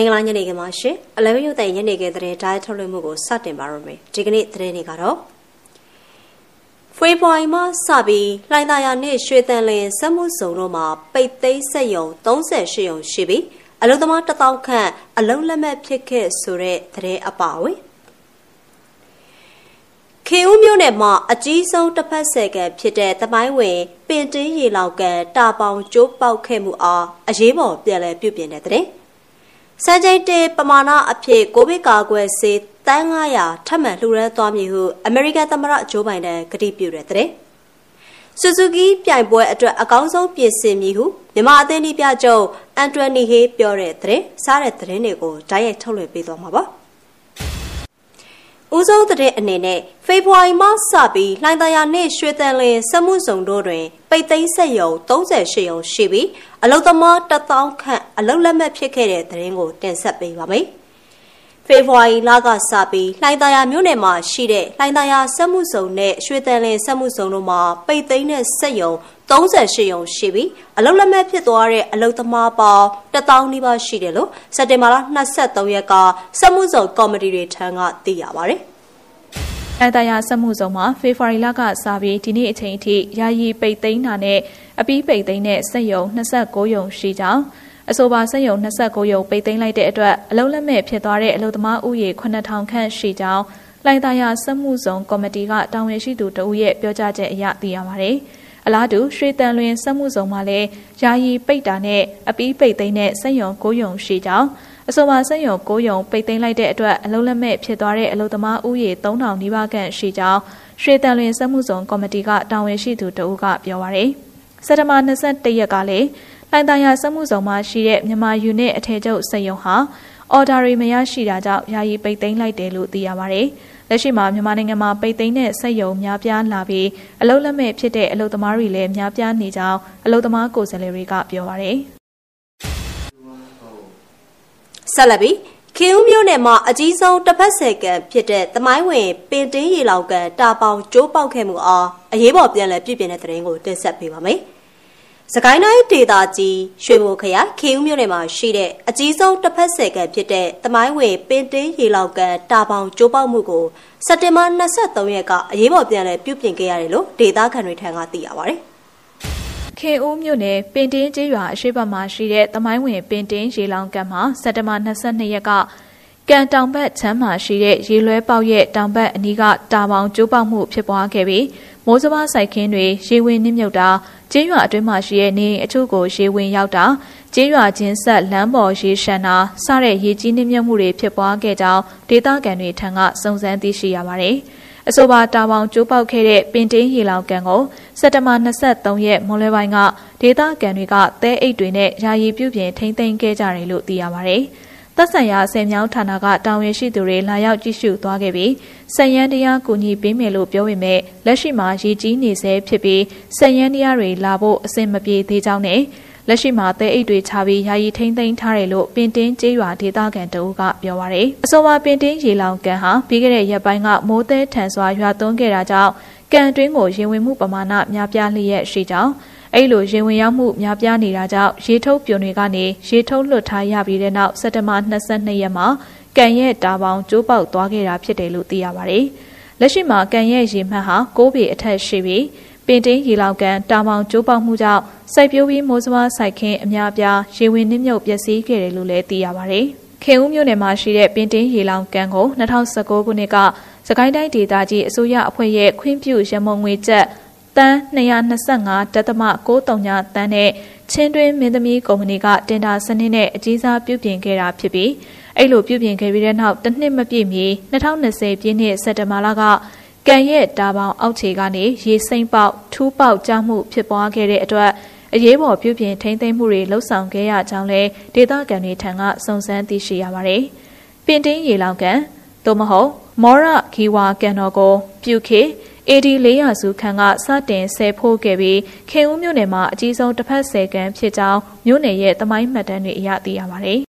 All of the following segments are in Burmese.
င်္ဂလာညနေခင်းပါရှင်အလဲရုပ်တဲ့ညနေခင်းတဲ့ဓာတ်ထုတ်လွှင့်မှုကိုစတင်ပါရမယ်ဒီကနေ့သတင်းတွေကတော့ဖေဖော်ဝါရီမှစပြီးလှိုင်သာယာနဲ့ရွှေတန်လင်းစက်မှုစုံတို့မှာပိတ်သိမ်းဆက်ယုံ38ယုံရှိပြီးအလုံသမား1000ခန့်အလုံလက်မဲ့ဖြစ်ခဲ့ဆိုတဲ့သတင်းအပါအဝင်ခေဦးမြို့နယ်မှာအကြီးဆုံးတစ်ဖက်ဆယ်ကဖြစ်တဲ့တမိုင်းဝင်ပင်တင်းရီလောက်ကတာပေါင်ကျိုးပေါက်ခဲ့မှုအားအရေးပေါ်ပြန်လည်ပြုပြင်တဲ့တဲ့ စံချိန်တေပမာဏအဖြစ်ကိုဗစ်ကာကွယ်ဆေးတန်း900ထပ်မံလှူဒါန်းသွားမည်ဟုအမေရိကန်သမ္မတဂျိုးဘိုင်ဒန်ကတိပြုတဲ့တဲ့ဆူဇူကီပြိုင်ပွဲအတွက်အကောင်းဆုံးပြင်ဆင်မည်ဟုမြန်မာအသင်းဒီပြချုပ်အန်တိုနီဟေးပြောတဲ့တဲ့စားတဲ့သတင်းတွေကိုဓာတ်ရိုက်ထုတ်လွှင့်ပေးသွားမှာပါ ဦးဆုံးတဲ့အနေနဲ့ဖေဖော်ဝါရီမှစပြီးလှိုင်သာယာနှင့်ရွှေတန်လင်းစက်မှုစုံတို့တွင် ပိတ်သိမ်းဆက်ယုံ38ယုံရှိပြီးအလုသမား1000ခန့်အလုလက်မဲ့ဖြစ်ခဲ့တဲ့သတင်းကိုတင်ဆက်ပေးပါမယ်။ဖေဖော်ဝါရီလကစပြီးလှိုင်သာယာမြို့နယ်မှာရှိတဲ့လှိုင်သာယာစက်မှုစုံနဲ့ရွှေတန်လင်းစက်မှုစုံတို့မှာပိတ်သိမ်းတဲ့ဆက်ယုံ 38ယုံရှိပြီးအလုလက်မဲ့ဖြစ်သွားတဲ့အလုသမားပေါင်း1000နီးပါးရှိတယ်လို့စက်တင်ဘာလ23ရက်ကစက်မှုစုံကော်မတီတွေထံကသိရပါတယ်။အတရာစက်မှုစုံမှာဖေဖော်ဝါရီလကစပြီးဒီနေ့အချိန်အထိယာယီပိတ်သိမ်းတာနဲ့အပီးပိတ်သိမ်းတဲ့စက်ယုံ29ယုံရှိကြောင်းအဆိုပါစက်ယုံ29ယုံပိတ်သိမ်းလိုက်တဲ့အတွက်အလုံးလက်မဲ့ဖြစ်သွားတဲ့အလုပ်သမားဥယေ9000ခန့်ရှိကြောင်းလိုင်တာယာစက်မှုစုံကော်မတီကတာဝန်ရှိသူတဦးရဲ့ပြောကြားချက်အရသိရပါတယ်။ အလားတူရွှေတန်လွင်စက်မှုစုံမှာလည်းယာယီပိတ်တာနဲ့အပီးပိတ်သိမ်းတဲ့စက်ယုံ9ယုံရှိကြောင်းအဆိုပါစက်ရုံကိုယုံပိတ်သိမ်းလိုက်တဲ့အတွက်အလုံးလက်မဲ့ဖြစ်သွားတဲ့အလုပ်သမားဥယေ3000နီးပါးခန့်ရှိကြောင်းရွှေတန်လွင်စက်မှုဆောင်ကော်မတီကတာဝန်ရှိသူတဦးကပြောပါရယ်စက်တဘာ21ရက်ကလည်းလိုင်တန်ယာစက်မှုဆောင်မှာရှိတဲ့မြန်မာယူနစ်အထည်ချုပ်စက်ရုံဟာအော်ဒါတွေမရရှိတာကြောင့်ယာယီပိတ်သိမ်းလိုက်တယ်လို့သိရပါရယ် လက်ရှိမှာမြန်မာနိုင်ငံမှာပိတ်သိမ်းတဲ့စက်ရုံများပြားလာပြီးအလုတ်လက်မဲ့ဖြစ်တဲ့အလုတ်သမားတွေလည်းများပြားနေကြောင်းအလုတ်သမားကိုယ်စားလှယ်တွေကပြောပါရယ်ဆက်လက်ပြီးခေဦးမြို့နယ်မှာအကြီးဆုံးတစ်ဖက်ဆယ်ကန်ဖြစ်တဲ့သမိုင်းဝင်ပင်တင်းရီလောင်ကန်တာပေါင်ကျိုးပေါက်ခဲ့မှုအားအရေးပေါ်ပြန်လည်ပြည်ပြင်းတဲ့သတင်းကိုတင်ဆက်ပေးပါမယ်။ စကိုင်းတိုင်းဒေသကြီးရွှေဘိုခရိုင်ခေဦးမြို့နယ်မှာရှိတဲ့အကြီးဆုံးတစ်ဖက်ဆယ်ကန်ဖြစ်တဲ့သမိုင်းဝင်ပင်တင်းရီလောင်ကန်တာပေါင်ကျိုးပေါက်မှုကိုစက်တင်ဘာ23ရက်ကအရေးပေါ်ပြန်လည်ပြုပြင်ခဲ့ရတယ်လို့ဒေသခံတွေထံကသိရပါဗျ။ခေဦးမြို့နယ်ပင်တင်းကျေးရွာအရှိတ်ဘက်မှာရှိတဲ့သမိုင်းဝင်ပင်တင်းရေလောင်ကန်မှာစက်တဘာ22ရက်ကကန်တောင်ဘက်ချမ်းမှာရှိတဲ့ရေလွဲပေါက်ရဲ့တောင်ဘက်အနီးကတာပေါင်ကျိုးပေါက်မှုဖြစ်ပွားခဲ့ပြီးမိုးစဘာစိုက်ခင်းတွေရေဝင်နှိမ့်မြုပ်တာ ကျေးရွာအတွင်းမှာရှိတဲ့နေအချို့ကိုရေဝင်ရောက်တာကျေးရွာချင်းဆက်လမ်းပေါ်ရေရှမ်းတာစတဲ့ရေကြီးနှိမ့်မြုပ်မှုတွေဖြစ်ပွားခဲ့ကြောင်းဒေသခံတွေထံကစုံစမ်းသိရှိရပါတယ်။အဆိုပါတာပေါင်ကျိုးပေါက်ခဲ့တဲ့ပင်တင်းရေလောင်ကန်ကိုစက်တဘာ23ရက်မွန်လွဲပိုင်းကဒေသခံတွေကသဲအိတ်တွေနဲ့ယာယီပြုပြင်ထိမ့်သိမ်းခဲ့ကြတယ်လို့သိရပါဗျ။ သက်ဆိုင်ရာဆယ်မြောင်းဌာနကတာဝန်ရှိသူတွေလာရောက်ကြည့်ရှုသွားခဲ့ပြီးစက်ရန်တရားကူညီပေးမယ်လို့ပြောပေမဲ့လက်ရှိမှာရည်ကြီးနေဆဲဖြစ်ပြီးစက်ရန်တရားတွေလာဖို့အဆင်မပြေသေးကြောင်းနဲ့လက်ရှိမှာသဲအိတ်တွေချပြီးယာယီထိမ့်သိမ်းထားတယ်လို့ပင်တင်းကျေးရွာဒေသခံတအုပ်ကပြောပါရယ်အဆိုပါပင်တင်းရေလောင်ကန်ဟာပြီးခဲ့တဲ့ရက်ပိုင်းကမိုးသဲထန်စွာရွာသွန်းခဲ့တာကြောင့်ကန်တွင်းကိုရေဝင်မှုပမာဏများပြားလျက်ရှိကြောင်း အဲ့လိုရေဝင်ရောက်မှုများပြားနေတာကြောင့်ရေထုတ်ပြွန်တွေကနေရေထုတ်လွတ်ထားရပြီးတဲ့နောက်စက်တဘာ22ရက်မှာကန်ရဲ့တာပေါင်ကျိုးပေါက်သွားခဲ့တာဖြစ်တယ်လို့သိရပါတယ်။လက်ရှိမှာကန်ရဲ့ရေမှတ်ဟာ6ပေအထက်ရှိပြီးပင်တင်းရေလောင်ကန်တာမောင်ကျိုးပေါက်မှုကြောင့်စိုက်ပျိုးပြီးမိုးစမစိုက်ခင်းအများပြားရေဝင်နှိမ့်မြုပ်ပျက်စီးခဲ့တယ်လို့လည်းသိရပါဗျ။ခေဦးမြို့နယ်မှာရှိတဲ့ပင်တင်းရေလောင်ကန်ကို2019ခုနှစ်ကစကိုင်းတိုင်းဒေသကြီးအစိုးရအဖွဲ့ရဲ့ခွင့်ပြုရမုံငွေကျပ် တန်း225တသမ639တန်းနဲ့ချင်းတွင်းမင်းသမီးကုမ္ပဏီကတင်ဒါစနစ်နဲ့အကြီးစားပြုပြင်ခဲ့တာဖြစ်ပြီးအဲ့လိုပြုပြင်ခဲ့ပြီးတဲ့နောက်တစ်နှစ်မပြည့်မီ2020ပြည့်နှစ်စက်တဘာလကကံရဲ့တာပေါင်အောက်ခြေကနေရေစိမ့်ပေါက်ထူးပေါက်ကြမှုဖြစ်ပွားခဲ့တဲ့အတွက်အရေးပေါ်ပြုပြင်ထိန်းသိမ်းမှုတွေလှုပ်ဆောင်ခဲ့ရကြောင်းလည်းဒေသခံတွေထံကစုံစမ်းသိရှိရပါတယ်။ပင်တင်းရေလောင်ကန်သို့မဟုတ်မောရခီဝါကန်တော်ကိုပြုခေ AD 400စုခန်းကစတင်ဆယ်ဖို့ခဲ့ပြီးခင်ဦးမြို့နယ်မှာအကြီးဆုံးတစ်ဖက်ဆယ်ကန်ဖြစ်ကြောင်းမြို့နယ်ရဲ့သမိုင်းမှတ်တမ်းတွေအရသိရပါတယ်။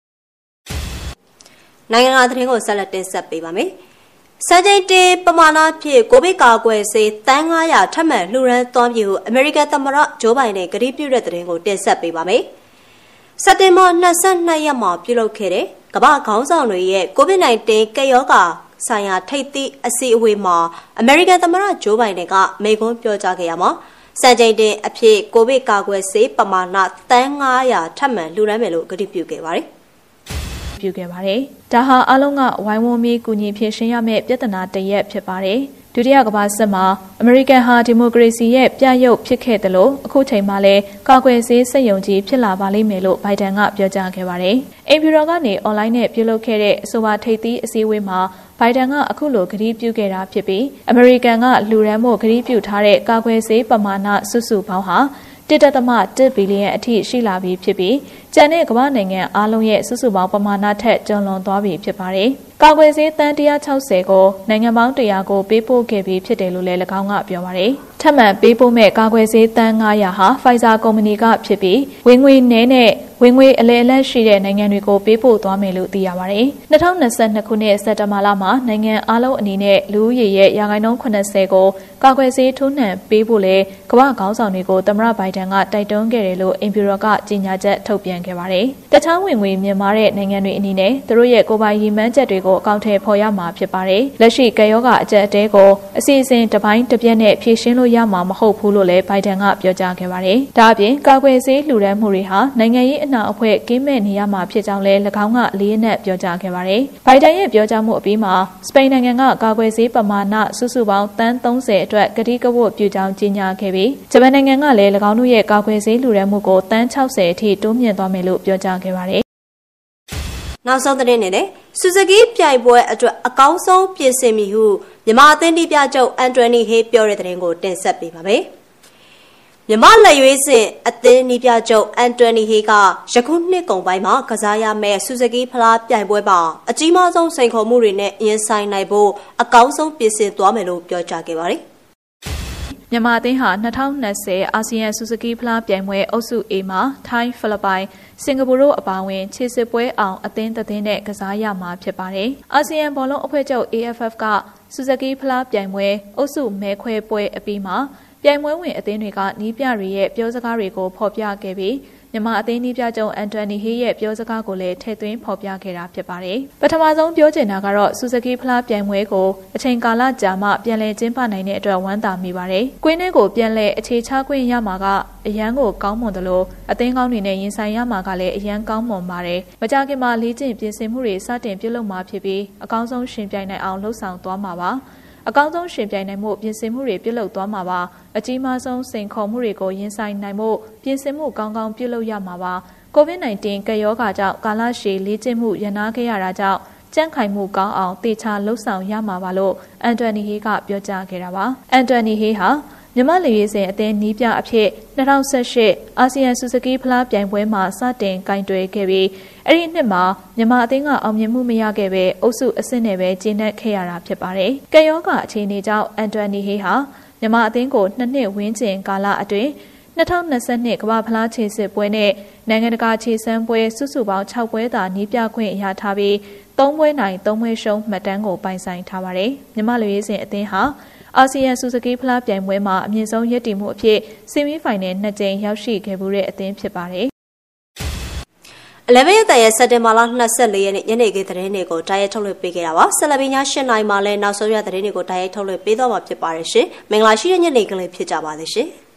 နိုင်ငံတော်သတင်းကိုဆက်လက်တင်ဆက်ပေးပါမယ်။စံချိန်တင်ပမာဏဖြင့်ကိုဗစ်ကာကွယ်ဆေးတန်း900ထပ်မံလှူဒန်းသွားပြီဟုအမေရိကန်သမ္မတဂျိုးဘိုင်ဒန်ကတိပြုတဲ့သတင်းကိုတင်ဆက်ပေးပါမယ်။စက်တင်ဘာ22ရက်မှာပြုလုပ်ခဲ့တဲ့ကမ္ဘာခေါင်းဆောင်တွေရဲ့ COVID-19 ကပ်ရောဂါ ဆိုင်ရာထိပ်သီးအစည်းအဝေးမှာအမေရိကန်သမ္မတဂျိုးဘိုင်ဒန်ကမိန့်ခွန်းပြောကြားခဲ့ရမှာစံချိန်တင်အဖြစ်ကိုဗစ်ကာကွယ်ဆေးပမာဏတန်း900ထပ်မံလှူဒါန်းမယ်လို့ကတိပြုခဲ့ပါတယ်ပြုခဲ့ပါတယ်။ဒါဟာအလုံးကဝိုင်းဝန်းပြီးကူညီဖြည့်ရှင်းရမယ့်ပြဿနာတစ်ရပ်ဖြစ်ပါတယ်။ဒုတိယကမ္ဘာစစ်မှာအမေရိကန်ဟာဒီမိုကရေစီရဲ့ပြရုပ်ဖြစ်ခဲ့တယ်လို့အခုချိန်မှာလည်းကာကွယ်ဆေးစက်ယုံကြီးဖြစ်လာပါလိမ့်မယ်လို့ဘိုင်ဒန်ကပြောကြားခဲ့ပါတယ်။အိမ်ဖြူတော်ကနေအွန်လိုင်းနဲ့ပြုလုပ်ခဲ့တဲ့အဆိုပါထိပ်သီးအစည်းအဝေးမှာ ဘိုင်ဒန်ကအခုလိုကတိပြုခဲ့တာဖြစ်ပြီးအမေရိကန်ကလူရန်မှုကတိပြုထားတဲ့ကာကွယ်ဆေးပမာဏစုစုပေါင်းဟာ1.1ဘီလီယံအထိရှိလာပြီဖြစ်ပြီးကျန်တဲ့ကမ္ဘာနိုင်ငံအားလုံးရဲ့စုစုပေါင်းပမာဏထက်ကျော်လွန်သွားပြီဖြစ်ပါတယ်။ကာကွယ်ဆေးတန်160ကိုနိုင်ငံပေါင်း100ကိုပေးပို့ခဲ့ပြီးဖြစ်တယ်လို့လည်း၎င်းကပြောပါတယ်။ထပ်မံပေးပို့မဲ့ကာကွယ်ဆေးတန်900ဟာ Pfizer ကုမ္ပဏီကဖြစ်ပြီးဝင်ငွေနည်းနဲ့ ဝင်ငွေအလဲအလတ်ရှိတဲ့နိုင်ငံတွေကိုပေးပို့သွားမယ်လို့သိရပါတယ်။2022ခုနှစ်စက်တဘာလမှာနိုင်ငံအလုံးအနေနဲ့လူဦးရေရဲ့ရာခိုင်နှုန်း80ကိုကာကွယ်ဆေးထိုးနှံပေးဖို့လဲကမ္ဘာခေါင်းဆောင်တွေကိုသမ္မတဘိုင်ဒန်ကတိုက်တွန်းခဲ့တယ်လို့အင်ဖြူတော်ကကြေညာချက်ထုတ်ပြန်ခဲ့ပါတယ်။တခြားဝင်ငွေမြင့်မားတဲ့နိုင်ငံတွေအနေနဲ့သူတို့ရဲ့ကိုယ်ပိုင်ရည်မှန်းချက်တွေကိုအကောင့်ထဲဖော်ရမှာဖြစ်ပါတယ်။လက်ရှိကရောဂါအကျပ်အတဲကိုအစီအစဉ်တစ်ပိုင်းတစ်ပြက်နဲ့ဖြေရှင်းလို့ရမှာမဟုတ်ဘူးလို့လည်းဘိုင်ဒန်ကပြောကြားခဲ့ပါတယ်။ဒါအပြင်ကာကွယ်ဆေးလှူဒါန်းမှုတွေဟာနိုင်ငံရေးအနာအဖွဲ့ကင်းမဲ့နေရမှာဖြစ်ကြောင်းလည်း၎င်းကလေးနက်ပြောကြားခဲ့ပါတယ်။ဘိုင်ဒန်ရဲ့ပြောကြားမှုအပြီးမှာစပိန်နိုင်ငံကကာကွယ်ဆေးပမာဏစုစုပေါင်းတန်း30အတွက်ကတိကဝတ်ပြုကြောင်းကြေညာခဲ့ပြီးဂျပန်နိုင်ငံကလည်း၎င်းတို့ရဲ့ကာကွယ်ဆေးလှူဒါန်းမှုကိုတန်း60အထိတိုးမြင့်သွားမယ်လို့ပြောကြားခဲ့ပါတယ်နောက်ဆုံးသတင်းနဲ့ဆူဇူကီပြိုင်ပွဲအတွက်အကောင်းဆုံးပြင်ဆင်မိဟုမြန်မာအသင်းတီးပြချုပ်အန်တိုနီဟေးပြောတဲ့သတင်းကိုတင်ဆက်ပေးပါမယ်။မြမလက်ရွေးစင်အသင်းနီးပြချုပ်အန်တိုနီဟေးကယခုနှစ်ကုန်ပိုင်းမှာကစားရမယ့်ဆူဇူကီဖလားပြိုင်ပွဲမှာအကြီးမားဆုံးစိန်ခေါ်မှုတွေနဲ့ရင်ဆိုင်နိုင်ဖို့အကောင်းဆုံးပြင်ဆင်သွားမယ်လို့ပြောကြားခဲ့ပါတယ်။ မြန်မာအသင်းဟာ2020အာဆီယံဆူဇူကီဖလားပြိုင်ပွဲအုပ်စု A မှာထိုင်းဖိလစ်ပိုင်စင်ကာပူတို့အပါအဝင်ခြေစစ်ပွဲအောင်အသင်းသင်းနဲ့ကစားရမှာဖြစ်ပါတယ်။အာဆီယံဘောလုံးအဖွဲ့ချုပ် AFF ကဆူဇူကီဖလားပြိုင်ပွဲအုပ်စုမဲခွဲပွဲအပြီးမှာပြိုင်ပွဲဝင်အသင်းတွေကနီးပြတွေရဲ့ပြောစကားတွေကိုဖော်ပြခဲ့ပြီး မြန်မာအသင်းနီးပြချုပ်အန်တိုနီဟေးရဲ့ပြောစကားကိုလည်းထည့်သွင်းဖော်ပြခဲ့တာဖြစ်ပါတယ်။ပထမဆုံးပြောချင်တာကတော့ဆူဇူကီဖလားပြိုင်ပွဲကိုအချိန်ကာလကြာမှပြန်လည်ကျင်းပနိုင်တဲ့အတွက်ဝမ်းသာမိပါတယ်။ကွင်းထဲကိုပြန်လည်အခြေချခွင့်ရမှာကအရန်ကိုကောင်းမွန်တယ်လို့အသင်းကောင်းတွေနဲ့ရင်ဆိုင်ရမှာကလည်းအရန်ကောင်းမွန်ပါတယ်။မကြခင်မှာလေ့ကျင့်ပြင်ဆင်မှုတွေစတင်ပြုလုပ်မှာဖြစ်ပြီးအကောင်းဆုံးရှင်ပြိုင်နိုင်အောင်လှုပ်ဆောင်သွားမှာပါ။ အကောင်းဆုံးရှင်ပြိုင်နိုင်မှုပြင်ဆင်မှုတွေပြုလုပ်သွားမှာပါအကြီးမားဆုံးစိန်ခေါ်မှုတွေကိုရင်ဆိုင်နိုင်မှုပြင်ဆင်မှုကောင်းကောင်းပြုလုပ်ရမှာပါ COVID-19 ကပ်ရောဂါကြောင့်ကာလရှည်လေ့ကျင့်မှုရနာခဲ့ရတာကြောင့်ကြန့်ခိုင်မှုကောင်းအောင်တေချာလှုပ်ဆောင်ရမှာပါလို့အန်တိုနီဟေးကပြောကြားခဲ့တာပါအန်တိုနီဟေးဟာမြမလေရေးစဉ်အသင်းနီးပြအဖြစ်2018အာဆီယံဆူဇူကီဖလားပြိုင်ပွဲမှာစတင်ကင်တွယ်ခဲ့ပြီး အဲ့ဒီနှစ်မှာမြန်မာအသင်းကအောင်မြင်မှုမရခဲ့ပဲအုပ်စုအဆင့်နဲ့ပဲကျင်းပခဲ့ရတာဖြစ်ပါတယ်။ကံရောဂါအခြေအနေကြောင့်အန်တိုနီဟေးဟာမြန်မာအသင်းကိုနှစ်နှစ်ဝန်းကျင်ကာလအတွင်း2022ကမ္ဘာဖလားခြေစစ်ပွဲနဲ့နိုင်ငံတကာခြေစမ်းပွဲစုစုပေါင်း6ပွဲသာနီးပြခွင့်ရထားပြီး3ပွဲနိုင်3ပွဲရှုံးမှတ်တမ်းကိုပိုင်ဆိုင်ထားပါတယ်။မြမလူရေးစဉ်အသင်းဟာအာဆီယံဆူဇူကီဖလားပြိုင်ပွဲမှာအမြင့်ဆုံးရည်တည်မှုအဖြစ်ဆီမီဖိုင်နယ်နှစ်ကြိမ်ရောက်ရှိခဲ့မှုတဲ့အသင်းဖြစ်ပါတယ်။ 11ရက်တရစက်တင်ဘာလ24ရက်နေ့ညနေခင်းသတင်းတွေကိုတားရဲထုတ်လွှင့်ပေးခဲ့တာပါ။ဆက်လက်ပြီးည7:00နာရီမှာလည်းနောက်ဆုံးရသတင်းတွေကိုတားရဲထုတ်လွှင့်ပေးတော့မှာဖြစ်ပါတယ်ရှင်။မင်္ဂလာရှိတဲ့ညနေခင်းလေးဖြစ်ကြပါစေရှင်။